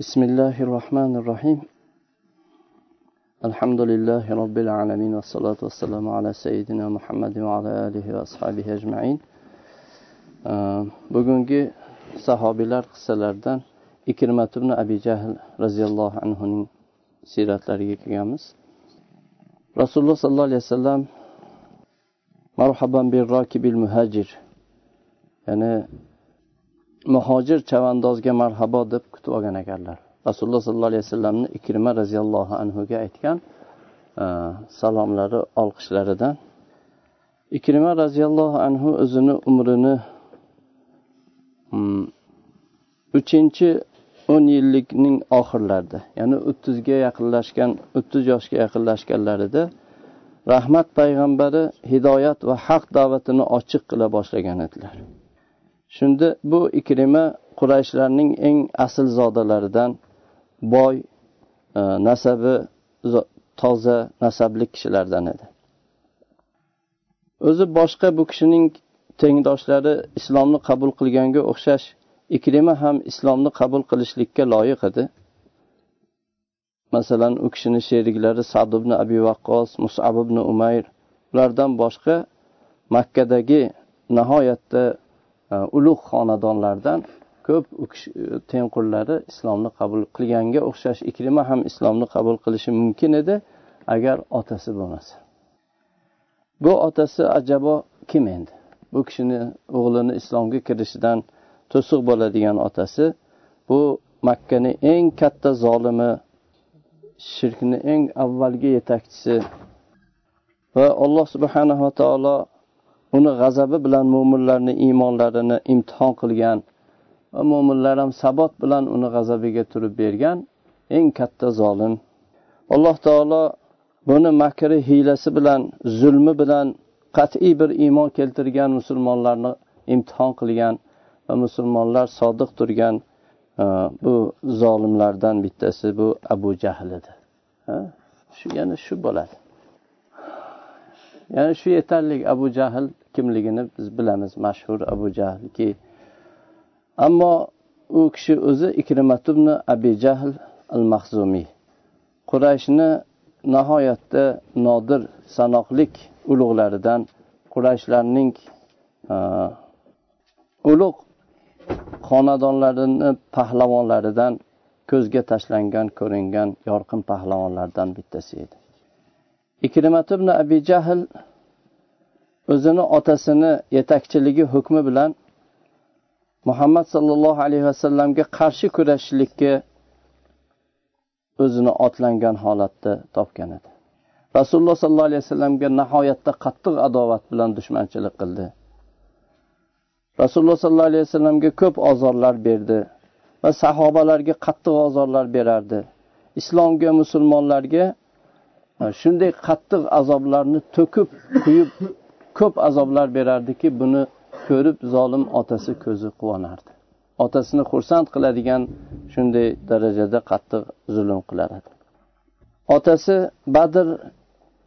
بسم الله الرحمن الرحيم. الحمد لله رب العالمين والصلاة والسلام على سيدنا محمد وعلى آله وأصحابه أجمعين. بقول صحابي لارق سلردن إكرمة أبي جهل رضي الله عنه سيرات يامس رسول الله صلى الله عليه وسلم مرحبا بالراكب المهاجر يعني muhojir chavandozga marhabo deb kutib olgan ekanlar. Rasululloh sollallohu alayhi vasallamni ikrima roziyallohu anhuga aytgan e, salomlari olqishlaridan. Ikrima roziyallohu anhu o'zini umrini hmm, uchinchi o'n yillikning oxirlarida ya'ni o'ttizga yaqinlashgan o'ttiz yoshga yaqinlashganlarida rahmat payg'ambari hidoyat va haq da'vatini ochiq qila boshlagan edilar. Shunda bu ikrima qurayshlarning eng asl zodalaridan boy e, nasabi toza nasabli kishilardan edi. O'zi boshqa bu kishining tengdoshlari islomni qabul qilganga o'xshash ikrima ham islomni qabul qilishlikka loyiq edi. Masalan u kishini sheriklari sad ibn abi vaqqos musab ibn umayr ulardan boshqa makkadagi nihoyatda Э, ulug' xonadonlardan ko'p e, tengqurlari islomni qabul qilganga o'xshash ikrima ham islomni qabul qilishi mumkin edi agar otasi bo'lmasa. Bu otasi ajabo kim endi? Bu kishini o'g'lini islomga kirishidan to'siq bo'ladigan otasi bu makkani eng katta zolimi shirkni eng avvalgi yetakchisi va alloh subhanava taolo uni g'azabi bilan mo'minlarni iymonlarini imtihon qilgan va mo'minlar ham sabot bilan uni g'azabiga turib bergan eng katta zolim. Alloh taolo buni makri hiylasi bilan zulmi bilan qat'iy bir iymon keltirgan musulmonlarni imtihon qilgan va musulmonlar sodiq turgan e, bu zolimlardan bittasi bu abu jahl edi shu yana shu bo'ladi. Ya'ni shu yetarli abu jahl kimligini biz bilamiz mashhur abu jahlki ammo u kishi o'zi ikrimatubni abi jahl al mahzumiy qurayshni nihoyatda nodir sanoqlik ulug'laridan qurayshlarning e, ulug' xonadonlarini pahlavonlaridan ko'zga tashlangan ko'ringan yorqin pahlavonlardan bittasi edi. Ikrimat ibn abi jahl o'zini otasini yetakchiligi hukmi bilan muhammad sollallohu alayhi vasallamga qarshi kurashishlikka o'zini otlangan holatda topgan edi. Rasululloh sollallohu alayhi vasallamga nihoyatda qattiq adovat bilan dushmanchilik qildi. Rasululloh sollallohu alayhi vasallamga ko'p ozorlar berdi va sahobalarga qattiq ozorlar berardi. Islomga musulmonlarga e, shunday qattiq azoblarni to'kib quyib ko'p azoblar berardiki buni ko'rib zolim otasi ko'zi quvonardi. Otasini xursand qiladigan shunday darajada qattiq zulm qilar edi. Otasi badr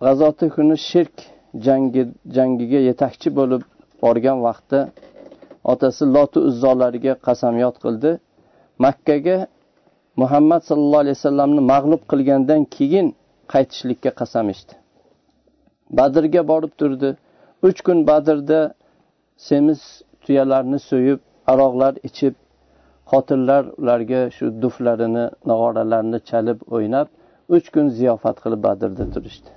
g'azoti kuni shirk jangi jangiga yetakchi bo'lib borgan vaqtda otasi lotu uzzolariga qasamyod qildi. Makkaga muhammad sallallohu alayhi vasallamni mag'lub qilgandan keyin qaytishlikka qasam ichdi. Badrga borib turdi. Uch kun badrda semiz tuyalarni so'yib aroqlar ichib xotinlar ularga shu duflarini nog'oralarini chalib o'ynab uch kun ziyofat qilib badrda turishdi.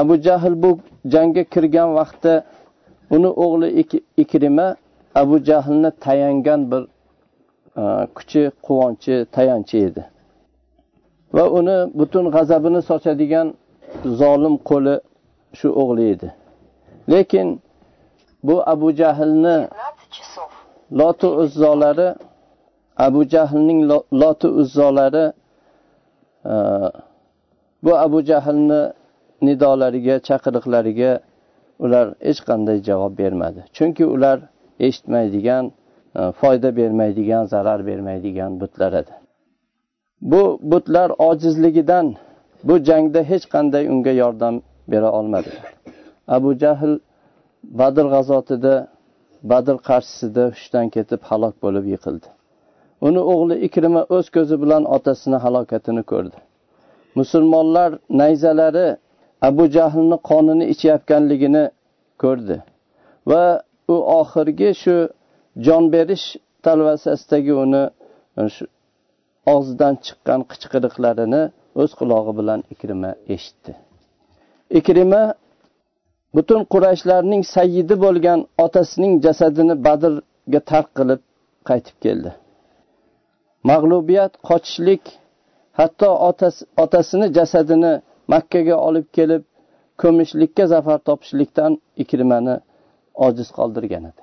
Abu jahl bu jangga kirgan vaqtda uni o'g'li ikrima abu jahlni tayangan bir e, kuchi quvonchi tayanchi edi. Va uni butun g'azabini sochadigan zolim qo'li shu o'g'li edi. Lekin bu abu jahlni lotu uzzolari abu jahlning lotu uzzolari bu abu jahlni nidolariga chaqiriqlariga ular hech qanday javob bermadi. Chunki ular eshitmaydigan foyda bermaydigan zarar bermaydigan butlar edi. Bu butlar ojizligidan bu jangda hech qanday unga yordam bera olmadilar abu jahl badr g'azotida badr qarshisida hushdan ketib halok bo'lib yiqildi. Uni o'g'li ikrima o'z ko'zi bilan otasini halokatini ko'rdi. Musulmonlar nayzalari abu jahlni qonini ichayotganligini ko'rdi va u oxirgi shu jon berish talvasasidagi uni shu og'zidan chiqqan qichqiriqlarini o'z qulog'i bilan ikrima eshitdi. Ikrima butun qurayshlarning sayyidi bo'lgan otasining jasadini badrga tark qilib qaytib keldi. Mag'lubiyat qochishlik hatto otasi, otasini jasadini makkaga olib kelib ko'mishlikka zafar topishlikdan ikrimani ojiz qoldirgan edi.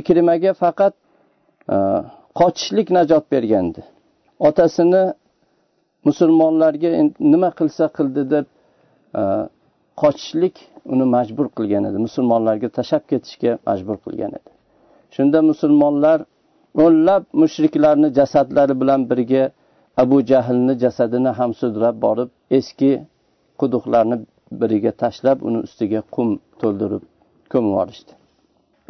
Ikrimaga faqat e, qochishlik najot bergandi otasini musulmonlarga nima qilsa qildi deb e, qochishlik uni majbur qilgan edi. Musulmonlarga tashlab ketishga majbur qilgan edi. Shunda musulmonlar o'nlab mushriklarni jasadlari bilan birga abu jahlni jasadini ham sudrab borib eski quduqlarni biriga tashlab uni ustiga qum to'ldirib ko'mib yuborishdi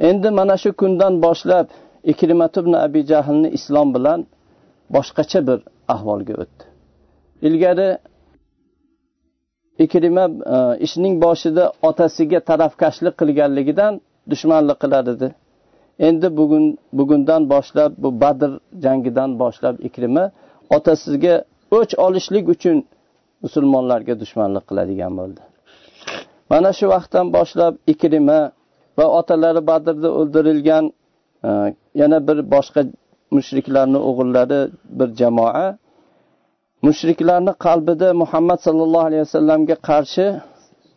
endi mana shu kundan boshlab ikrimat ibn abi jahlni islom bilan boshqacha bir ahvolga o'tdi. Ilgari ikrima e, ishning boshida otasiga tarafkashlik qilganligidan dushmanlik qilar edi endi bugun bugundan boshlab bu badr jangidan boshlab ikrima otasiga o'ch olishlik uchun musulmonlarga dushmanlik qiladigan bo'ldi. Mana shu vaqtdan boshlab ikrima va otalari badrda o'ldirilgan e, yana bir boshqa mushriklarni o'g'illari bir jamoa mushriklarni qalbida muhammad sollallohu alayhi vasallamga qarshi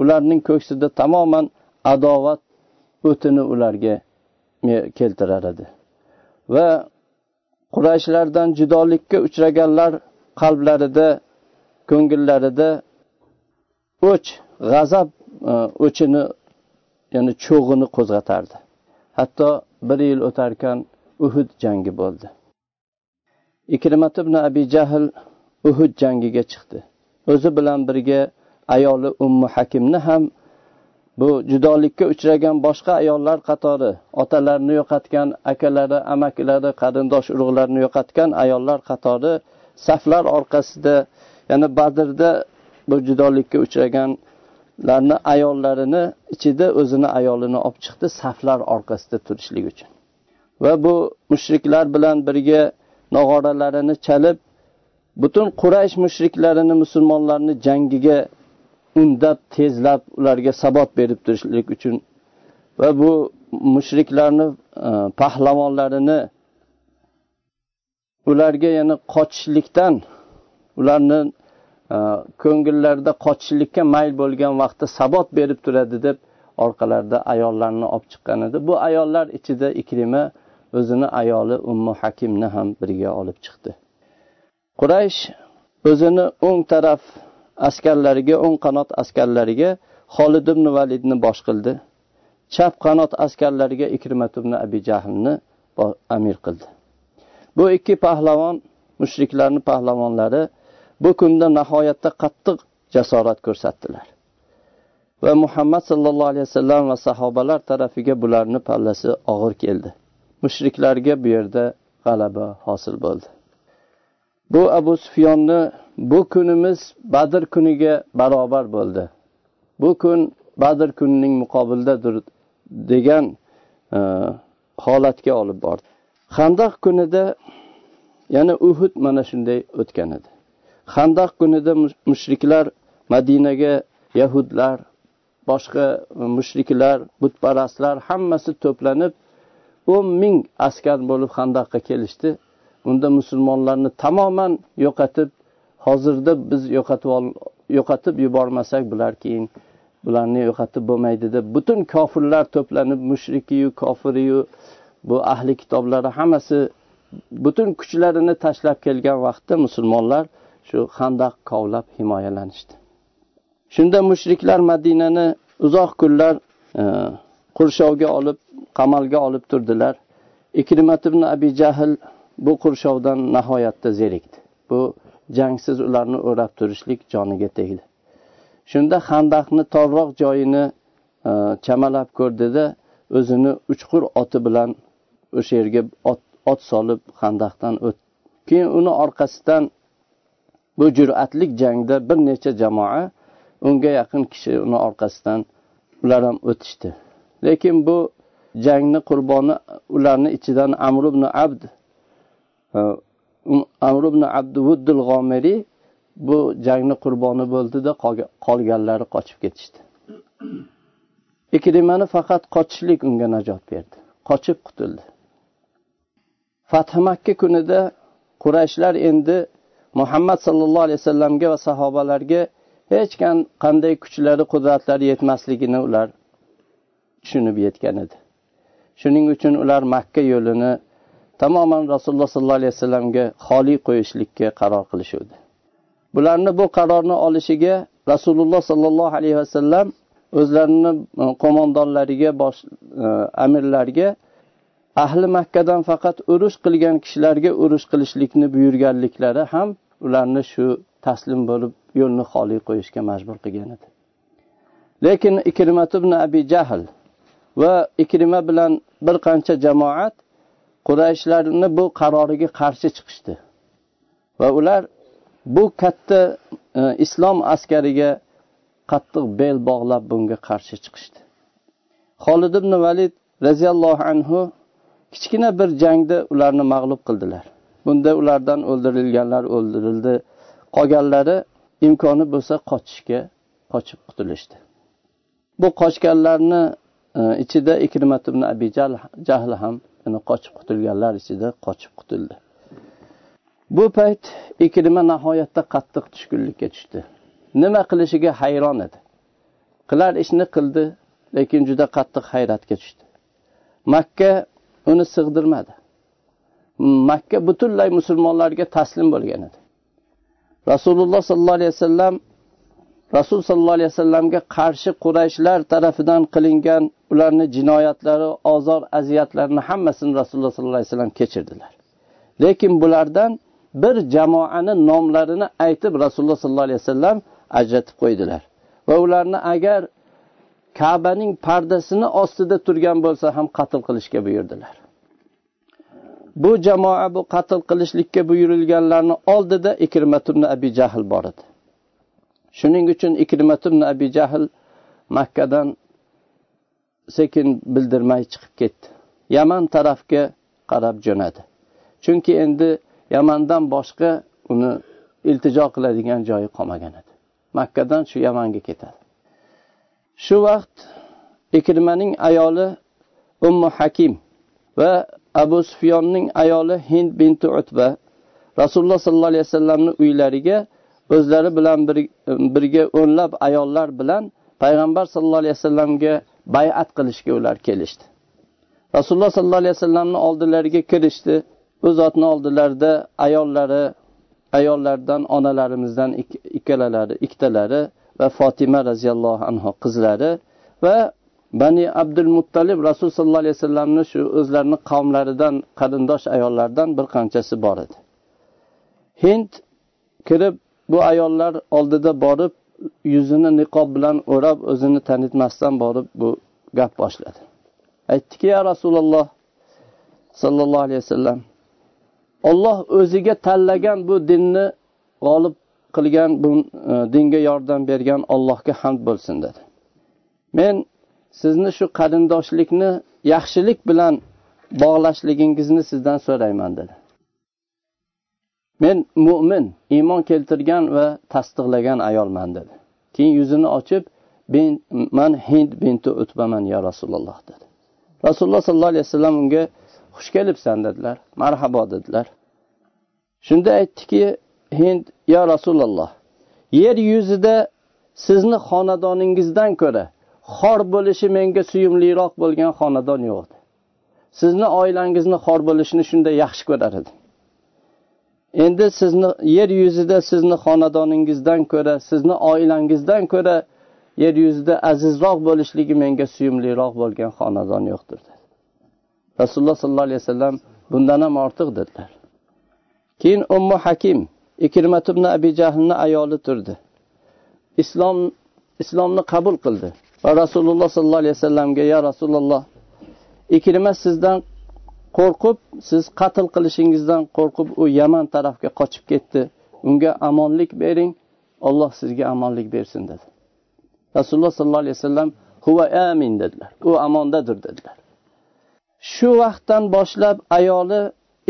ularning ko'ksida tamoman adovat o'tini ularga keltirar edi. Va qurayshlardan judolikka uchraganlar qalblarida ko'ngillarida o'ch g'azab e, o'chini ya'ni cho'g'ini qo'zg'atardi. Hatto bir yil o'tarkan uhud jangi bo'ldi. Ikrimat ibn abi jahl uhud jangiga chiqdi. O'zi bilan birga ayoli ummu hakimni ham bu judolikka uchragan boshqa ayollar qatori otalarini yo'qotgan akalari amakilari qarindosh urug'larini yo'qotgan ayollar qatori saflar orqasida ya'ni badrda bu judolikka uchraganlarni ayollarini ichida o'zini ayolini olib chiqdi saflar orqasida turishlik uchun. Va bu mushriklar bilan birga nog'oralarini chalib butun quraysh mushriklarini musulmonlarni jangiga undab tezlab ularga sabot berib turishlik uchun va bu mushriklarni e, pahlavonlarini ularga yana qochishlikdan ularni e, ko'ngillarida qochishlikka mayl bo'lgan vaqtda sabot berib turadi deb orqalarida ayollarni olib chiqqan edi. Bu ayollar ichida ikrima o'zini ayoli ummu hakimni ham birga olib chiqdi. Quraysh o'zini o'ng taraf askarlariga o'ng qanot askarlariga xolid ibn validni bosh qildi chap qanot askarlariga ikrimat ibn abi jahlni amir qildi. Bu ikki pahlavon mushriklarni pahlavonlari bu kunda nihoyatda qattiq jasorat ko'rsatdilar. Va muhammad sallallohu alayhi vasallam va sahobalar tarafiga bularni pallasi og'ir keldi. Mushriklarga bu yerda g'alaba hosil bo'ldi. Bu abu sufyonni bu kunimiz badr kuniga barobar bo'ldi. Bu kun badr kunining muqobilidadir degan e, holatga olib bordi. Handaq kunida yana uhud mana shunday o'tgan edi. Handaq kunida mushriklar madinaga yahudlar boshqa mushriklar butparastlar hammasi to'planib o'n ming askar bo'lib handaqqa kelishdi. Unda musulmonlarni tamoman yo'qotib hozirda biz yo'qotib yo'qotib yubormasak bular keyin bularni yo'qotib bo'lmaydi deb butun kofirlar to'planib mushrikiyu kofiriyu bu ahli kitoblari hammasi butun kuchlarini tashlab kelgan vaqtda musulmonlar shu handaq kovlab himoyalanishdi. Shunda mushriklar madinani uzoq kunlar e, qurshovga olib qamalga olib turdilar. Ikrimat ibn abi jahl bu qurshovdan nihoyatda zerikdi. Bu jangsiz ularni o'rab turishlik joniga tegdi. Shunda handaqni torroq joyini e, chamalab ko'rdida o'zini uchqur oti bilan o'sha yerga ot solib handaqdan o'tdi keyin uni orqasidan bu jur'atlik jangda bir necha jamoa unga yaqin kishi uni orqasidan ular ham o'tishdi. Lekin bu jangni qurboni ularni ichidan amr ibn abd Um, amr ibn abduvuddil g'omiriy bu jangni qurboni bo'ldida qolganlari qochib ketishdi. Ikrimani faqat qochishlik unga najot berdi. Qochib qutuldi fathi makka kunida qurayshlar endi muhammad sallallohu alayhi vasallamga va sahobalarga hech qanday kuchlari qudratlari yetmasligini ular tushunib yetgan edi. Shuning uchun ular makka yo'lini tamoman rasululloh sollallohu alayhi vasallamga xoli qo'yishlikka qaror qilishuvdi. Bularni bu qarorni olishiga rasululloh sollallohu alayhi vasallam o'zlarini e, qo'mondonlariga bosh e, amirlarga ahli makkadan faqat urush qilgan kishilarga urush qilishlikni buyurganliklari ham ularni shu taslim bo'lib yo'lni xoli qo'yishga majbur qilgan edi. Lekin ikrimat ibn abi jahl va ikrima bilan bir qancha jamoat qurayshlarni bu qaroriga qarshi chiqishdi. Va ular bu katta e, islom askariga qattiq bel bog'lab bunga qarshi chiqishdi. Holid ibn valid roziyallohu anhu kichkina bir jangda ularni mag'lub qildilar. Bunda ulardan o'ldirilganlar o'ldirildi. Qolganlari imkoni bo'lsa qochishga qochib qutulishdi. Bu qochganlarni e, ichida ikrimat ibn abi jahl ham qochib qutulganlar ichida qochib qutuldi bu payt ikrima nihoyatda qattiq tushkunlikka tushdi. Nima qilishiga hayron edi. Qilar ishni qildi lekin juda qattiq hayratga tushdi. Makka uni sig'dirmadi. Makka butunlay musulmonlarga taslim bo'lgan edi. Rasululloh sollallohu alayhi vasallam rasul sollallohu alayhi vasallamga qarshi qurayshlar tarafidan qilingan ularni jinoyatlari ozor aziyatlarini hammasini rasululloh sollallohu alayhi vasallam kechirdilar. Lekin bulardan bir jamoani nomlarini aytib rasululloh sollallohu alayhi vasallam ajratib qo'ydilar. Va ularni agar kabaning pardasini ostida turgan bo'lsa ham qatl qilishga buyurdilar. Bu jamoa bu qatl qilishlikka buyurilganlarni oldida ikrimatubni abi jahl bor edi. Shuning uchun ikrimatubni abi jahl makkadan sekin bildirmay chiqib ketdi. Yaman tarafga qarab jo'nadi. Chunki endi yamandan boshqa uni iltijo qiladigan joyi qolmagan edi. Makkadan shu yamanga ketadi. Shu vaqt ikrimaning ayoli ummu hakim va abu sufyonning ayoli hind binti utba rasululloh sollallohu alayhi vasallamni uylariga o'zlari bilan birga o'nlab ayollar bilan payg'ambar sallallohu alayhi vasallamga bay'at qilishga ular kelishdi. Rasululloh sollallohu alayhi vasallamni oldilariga kirishdi. U zotni oldilarida ayollari ayollardan onalarimizdan ikkalalari ikkitalari va fotima roziyallohu anhu qizlari va bani abdul muttalib rasul sollallohu alayhi vasallamni shu o'zlarini qavmlaridan qarindosh ayollardan bir qanchasi bor edi. Hind kirib bu ayollar oldida borib yuzini niqob bilan o'rab o'zini tanitmasdan borib bu gap boshladi. Aytdiki ya rasululloh sollallohu alayhi vasallam olloh o'ziga tanlagan bu dinni g'olib qilgan bu e, dinga yordam bergan ollohga hamd bo'lsin dedi. Men sizni shu qarindoshlikni yaxshilik bilan bog'lashligingizni sizdan so'rayman dedi. Men mo'min iymon keltirgan va tasdiqlagan ayolman dedi. Keyin yuzini ochib man hind binti utbaman ya rasululloh dedi. Rasululloh sollallohu alayhi vasallam unga xush kelibsan dedilar. Marhabo dedilar. Shunda aytdiki hind yo rasululloh yer yuzida sizni xonadoningizdan ko'ra xor bo'lishi menga suyumliroq bo'lgan xonadon yo'q edi sizni oilangizni xor bo'lishini shunday yaxshi ko'rar edim endi sizni yer yuzida sizni xonadoningizdan ko'ra sizni oilangizdan ko'ra yer yuzida azizroq bo'lishligi menga suyumliroq bo'lgan xonadon yo'qdir dedi. Rasululloh sollallohu alayhi vasallam bundan ham ortiq dedilar. Keyin ummu hakim ikrimat ibn abi jahlni ayoli turdi. Islom islomni qabul qildi va rasululloh sollallohu alayhi vasallamga ya rasululloh ikrima sizdan qo'rqib siz qatl qilishingizdan qo'rqib u yaman tarafga qochib ketdi. Unga omonlik bering olloh sizga omonlik bersin dedi. Rasululloh sollallohu alayhi vasallam huva amin dedilar. U amondadir dedilar. Shu vaqtdan boshlab ayoli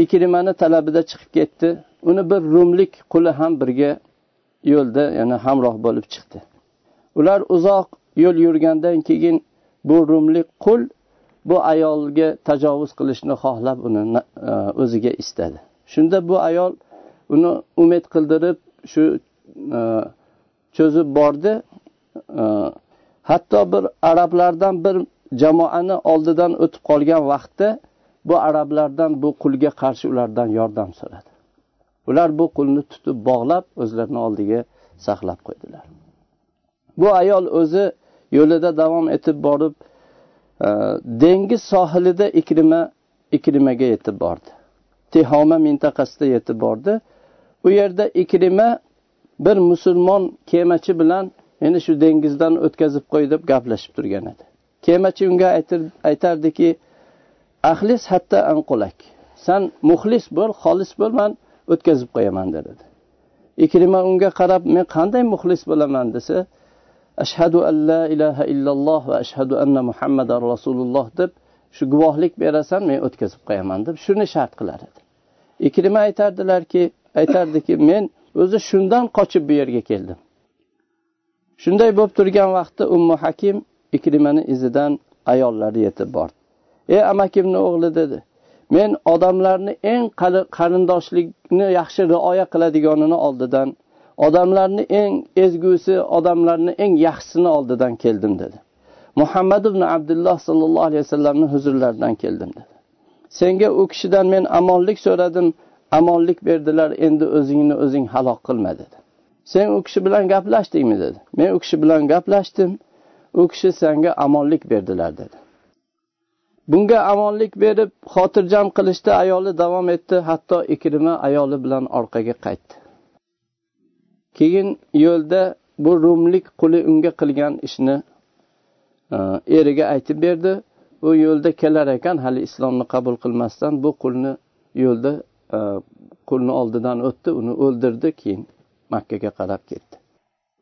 ikrimani talabida chiqib ketdi. Uni bir rumlik quli ham birga yo'lda ya'ni hamroh bo'lib chiqdi. Ular uzoq yo'l yurgandan keyin bu rumlik qul bu ayolga tajovuz qilishni xohlab uni e, o'ziga istadi. Shunda bu ayol uni umid qildirib shu e, cho'zib bordi. E, hatto bir arablardan bir jamoani oldidan o'tib qolgan vaqtda bu arablardan bu qulga qarshi ulardan yordam so'radi. Ular bu qulni tutib bog'lab o'zlarini oldiga saqlab qo'ydilar. Bu ayol o'zi yo'lida davom etib borib dengiz sohilida ikrima ikrimaga yetib bordi. Tehoma mintaqasida yetib bordi. U yerda ikrima bir musulmon kemachi bilan meni shu dengizdan o'tkazib qo'y deb gaplashib turgan edi. Kemachi unga aytardiki ahlis hatta anqulak. San muxlis bo'l xolis bo'l man o'tkazib qo'yaman dedi. Ikrima unga qarab men qanday muxlis bo'laman? desa ashhadu an la ilaha illalloh va ashhadu anna muhammadan rasululloh deb shu guvohlik berasan men o'tkazib qo'yaman deb shuni shart qilar edi. Ikrima aytardilarki aytardiki men o'zi shundan qochib bu yerga keldim. Shunday bo'lib turgan vaqtda ummu hakim ikrimani izidan ayollari yetib bordi. Ey amakimni o'g'li dedi men odamlarni eng qarindoshlikni yaxshi rioya qiladiganini oldidan odamlarni eng ezgusi odamlarni eng yaxshisini oldidan keldim dedi. Muhammad ibn abdulloh sollallohu alayhi vasallamni huzurlaridan keldim dedi. Senga u kishidan men amonlik so'radim amonlik berdilar endi o'zingni o'zing halok qilma dedi. Sen u kishi bilan gaplashdingmi dedi. Men u kishi bilan gaplashdim u kishi senga amonlik berdilar dedi. Bunga amonlik berib xotirjam qilishda ayoli davom etdi hatto ikrima ayoli bilan orqaga qaytdi. Keyin yo'lda bu rumlik quli unga qilgan ishni e, eriga aytib berdi. U yo'lda kelar ekan hali islomni qabul qilmasdan bu qulni yo'lda e, qulni oldidan o'tdi uni o'ldirdi keyin makkaga qarab ketdi.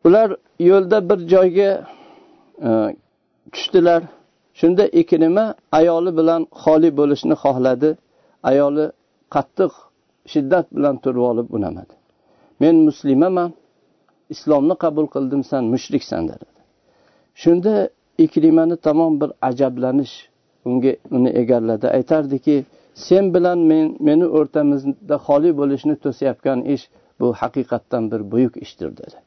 Ular yo'lda bir joyga e, tushdilar. Shunda ikrima ayoli bilan xoli bo'lishni xohladi. Ayoli qattiq shiddat bilan turib olib unamadi men muslimaman islomni qabul qildim san mushriksan dedi. Shunda iklimani tamom bir ajablanish unga uni egalladi. Aytardiki sen bilan men meni o'rtamizda xoli bo'lishni to'sayotgan ish bu haqiqatdan bir buyuk ishdir dedi.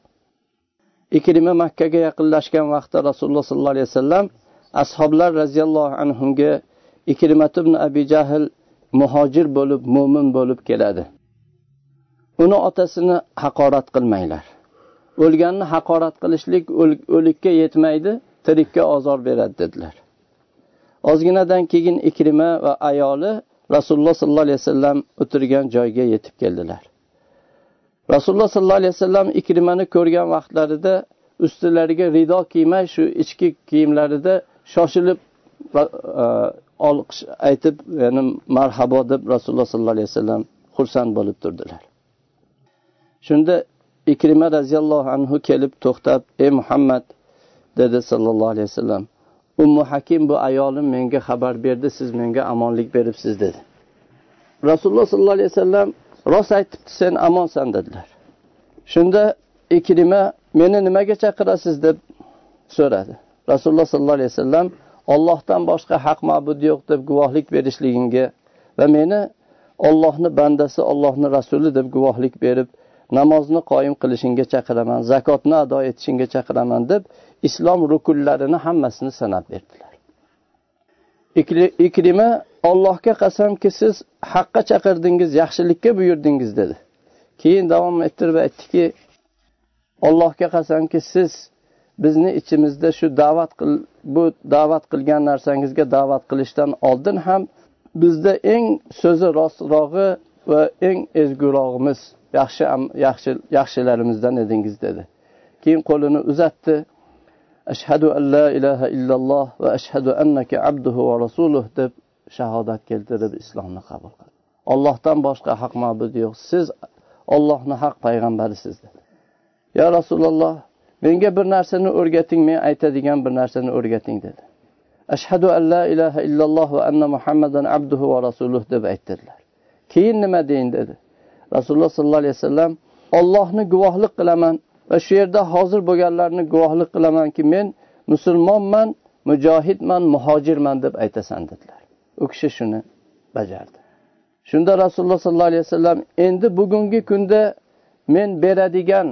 Ikrima makkaga yaqinlashgan vaqtda rasululloh sollallohu alayhi vasallam ashoblar roziyallohu anhuga ikrimat ibn abi jahl muhojir bo'lib mo'min bo'lib keladi. Uni otasini haqorat qilmanglar. O'lganni haqorat qilishlik o'likka yetmaydi tirikka ozor beradi dedilar. Ozginadan keyin ikrima va ayoli rasululloh sollallohu alayhi vasallam o'tirgan joyga yetib keldilar. Rasululloh sollallohu alayhi vasallam ikrimani ko'rgan vaqtlarida ustilariga rido kiymay shu ichki kiyimlarida shoshilib e, olqish aytib ya'ni marhabo deb rasululloh sollallohu alayhi vasallam xursand bo'lib turdilar. Shunda ikrima roziyallohu anhu kelib to'xtab ey muhammad dedi sallallohu alayhi vasallam ummu hakim bu ayolim menga xabar berdi siz menga omonlik beribsiz dedi. Rasululloh sollallohu alayhi vasallam rost aytibdi sen omonsan dedilar. Shunda ikrima meni nimaga chaqirasiz? deb so'radi. Rasululloh sollallohu alayhi vasallam ollohdan boshqa haq ma'bud yo'q deb guvohlik berishligingga va meni ollohni bandasi ollohni rasuli deb guvohlik berib namozni qoyim qilishingga chaqiraman zakotni ado etishingga chaqiraman deb islom rukunlarini hammasini sanab berdilar. Ikrima ollohga qasamki siz haqqa chaqirdingiz yaxshilikka buyurdingiz dedi. Keyin davom ettirib aytdiki allohga qasamki siz bizni ichimizda shu da'vat qil bu da'vat qilgan narsangizga da'vat qilishdan oldin ham bizda eng so'zi rostrog'i va eng ezgurog'imiz yaxshi yaxshi yaxshilarimizdan edingiz dedi. Keyin qo'lini uzatdi. Ashhadu an la ilaha illalloh va ashhadu annaka abduhu va rasuluh deb shahodat keltirib islomni qabul qildi. Ollohdan boshqa haq ma'bud yo'q. Siz ollohni haq payg'ambarisiz dedi. Yo rasululloh menga bir narsani o'rgating men aytadigan bir narsani o'rgating dedi. Ashhadu an la ilaha illalloh va anna muhammadan abduhu va rasuluh deb aytdilar. Keyin nima deyin dedi. Rasululloh sollallohu alayhi vasallam ollohni guvohlik qilaman va shu yerda hozir bo'lganlarni guvohlik qilamanki men musulmonman mujohidman muhojirman deb aytasan dedilar. U kishi shuni bajardi. Shunda rasululloh sollallohu alayhi vasallam endi bugungi kunda men beradigan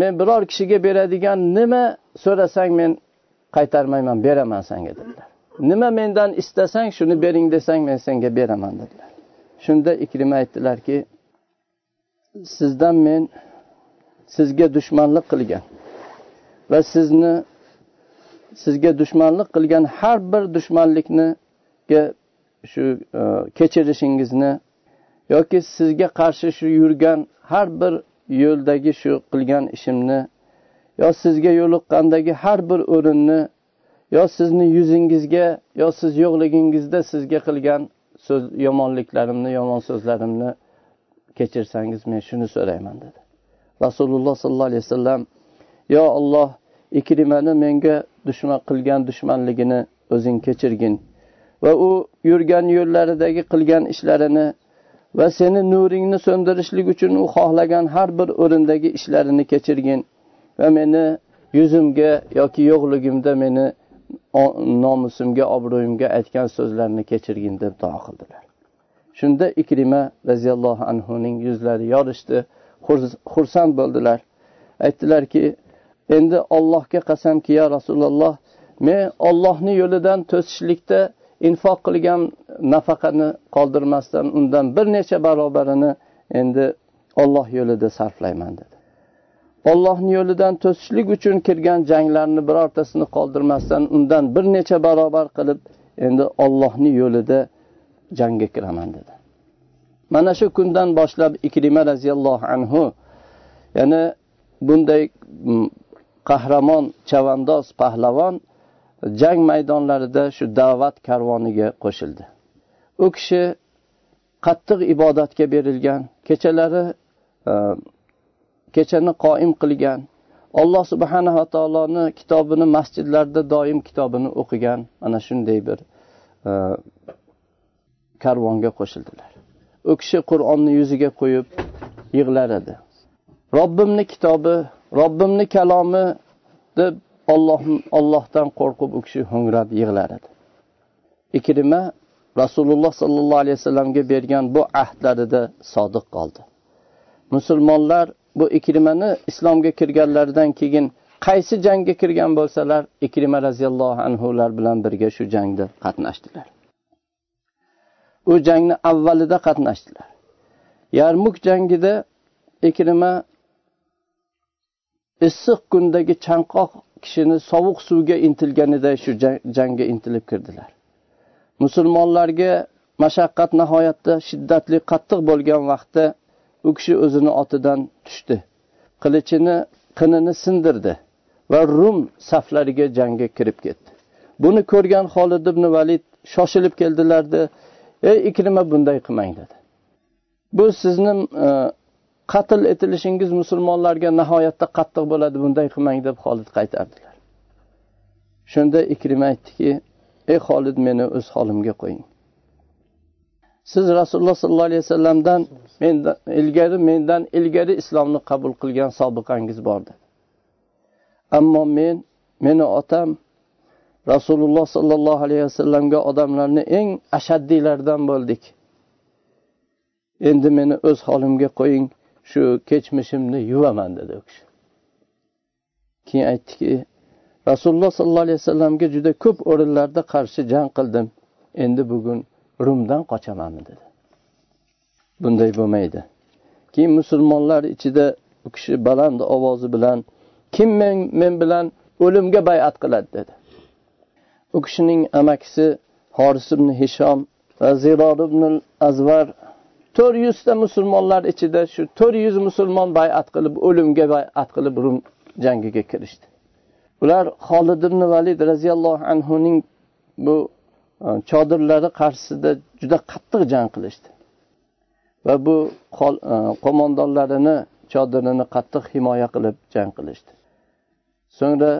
men biror kishiga beradigan nima so'rasang men qaytarmayman beraman senga dedilar. Nima mendan istasang shuni bering desang men senga beraman dedilar. Shunda ikrima aytdilarki sizdan men sizga dushmanlik qilgan va sizni sizga dushmanlik qilgan har bir dushmanlikniga shu e, kechirishingizni yoki sizga qarshi shu yurgan har bir yo'ldagi shu qilgan ishimni yo sizga yo'liqqandagi har bir o'rinni yo sizni yuzingizga yo siz yo'qligingizda sizga qilgan so'z yomonliklarimni yomon so'zlarimni kechirsangiz men shuni so'rayman dedi. Rasululloh sollallohu alayhi vasallam yo olloh ikrimani menga dushman qilgan dushmanligini o'zing kechirgin va u yurgan yo'llaridagi qilgan ishlarini va seni nuringni so'ndirishlik uchun u xohlagan har bir o'rindagi ishlarini kechirgin va meni yuzimga yoki yo'qligimda meni nomusimga obro'yimga aytgan so'zlarini kechirgin deb duo qildilar. Shunda ikrima roziyallohu anhuning yuzlari yorishdi. Xursand bo'ldilar. Aytdilarki endi ollohga qasamki yo rasululloh men ollohni yo'lidan to'sishlikda infoq qilgan nafaqani qoldirmasdan undan bir necha barobarini endi olloh yo'lida sarflayman dedi. Ollohni yo'lidan to'sishlik uchun kirgan janglarni birortasini qoldirmasdan undan bir necha barobar qilib endi ollohni yo'lida jangga kiraman dedi. Mana shu kundan boshlab ikrima roziyallohu anhu ya'ni bunday mm, qahramon chavandoz pahlavon jang maydonlarida shu da'vat karvoniga qo'shildi. U kishi qattiq ibodatga berilgan kechalari e, kechani qoim qilgan alloh subhanava taoloni kitobini masjidlarda doim kitobini o'qigan mana shunday bir e, karvonga qo'shildilar. U kishi qur'onni yuziga qo'yib yig'lar edi. Robbimni kitobi robbimni kalomi deb olloh ollohdan qo'rqib u kishi ho'ngrab yig'lar edi. Ikrima rasululloh sollallohu alayhi vasallamga bergan bu ahdlarida sodiq qoldi. Musulmonlar bu ikrimani islomga kirganlaridan keyin qaysi jangga kirgan bo'lsalar ikrima roziyallohu anhular bilan birga shu jangda qatnashdilar. U jangni avvalida qatnashdilar. Yarmuk jangida ikrima issiq kundagi chanqoq kishini sovuq suvga intilganida shu jangga intilib kirdilar. Musulmonlarga mashaqqat nihoyatda shiddatli qattiq bo'lgan vaqtda u kishi o'zini otidan tushdi. Qilichini qinini sindirdi va rum saflariga jangga kirib ketdi. Buni ko'rgan holid ibn valid shoshilib keldilarda ey ikrima bunday qilmang dedi. Bu sizni e, qatl etilishingiz musulmonlarga nihoyatda qattiq bo'ladi bunday qilmang deb xolid qaytardilar. Shunda ikrima aytdiki ey xolid meni o'z holimga qo'ying. Siz rasululloh sollallohu alayhi vasallamdan mendan ilgari mendan ilgari islomni qabul qilgan sobiqangiz bor dedi. Ammo men meni otam rasululloh sollallohu alayhi vasallamga odamlarni eng ashaddiylaridan bo'ldik. Endi meni o'z holimga qo'ying shu kechmishimni yuvaman dedi u kishi. Keyin aytdiki rasululloh sollallohu alayhi vasallamga juda ko'p o'rinlarda qarshi jang qildim. Endi bugun rumdan qochamanmi dedi. Bunday bo'lmaydi. Keyin musulmonlar ichida u kishi baland ovozi bilan kim men, men bilan o'limga bayat qiladi? dedi. U kishining amakisi horis ibn hishom va ziror ibn azvar to'rt yuzta musulmonlar ichida shu to'rt yuz musulmon bayat qilib o'limga bayat qilib rum jangiga kirishdi. Ular holid ibn valid roziyallohu anhuning bu e, chodirlari qarshisida juda qattiq jang qilishdi. Va bu e, qo'mondonlarini chodirini qattiq himoya qilib jang qilishdi. So'ngra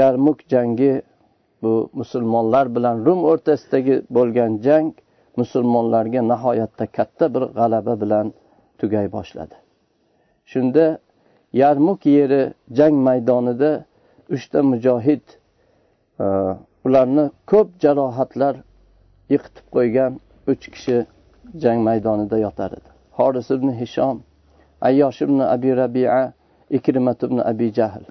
yarmuk jangi bu musulmonlar bilan rum o'rtasidagi bo'lgan jang musulmonlarga nihoyatda katta bir g'alaba bilan tugay boshladi. Shunda yarmuk yeri jang maydonida uchta mujohid e, ularni ko'p jarohatlar yiqitib qo'ygan uch kishi jang maydonida yotar edi. Horis ibn hishom ayyosh ibn abi rabia ikrimat ibn abi jahl.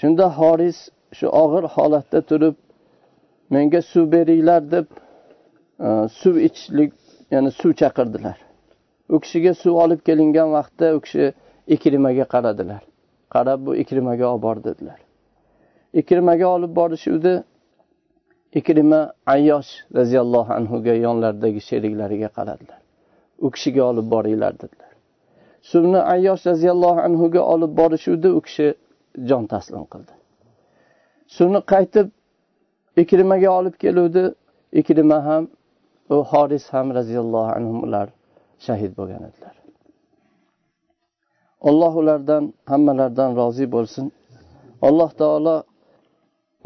Shunda horis shu og'ir holatda turib menga suv beringlar deb e, suv ichishlik ya'ni suv chaqirdilar. U kishiga suv olib kelingan vaqtda u kishi ikrimaga qaradilar. Qarab bu ikrimaga olib bor dedilar ikrimaga olib borishuvdi ikrima ayyosh roziyallohu anhuga yonlaridagi sheriklariga qaradilar. U kishiga olib boringlar dedilar. Suvni ayyosh roziyallohu anhuga olib borishuvdi u kishi jon taslim qildi. Shuni qaytib ikrimaga olib keluvdi. Ikrima ham u horis ham roziyallohu anhu ular shahid bo'lgan edilar. Alloh ulardan hammalaridan rozi bo'lsin. Alloh taolo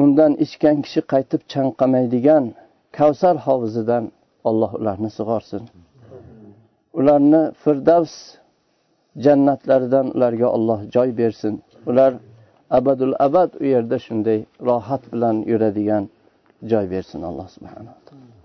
undan ichgan kishi qaytib chanqamaydigan kavsar hovuzidan alloh ularni sug'orsin. Ularni firdavs jannatlaridan ularga olloh joy bersin. Ular əbədül əbəd o yerdə şündək rahat bilən yürədigən cay versin Allah subhanahu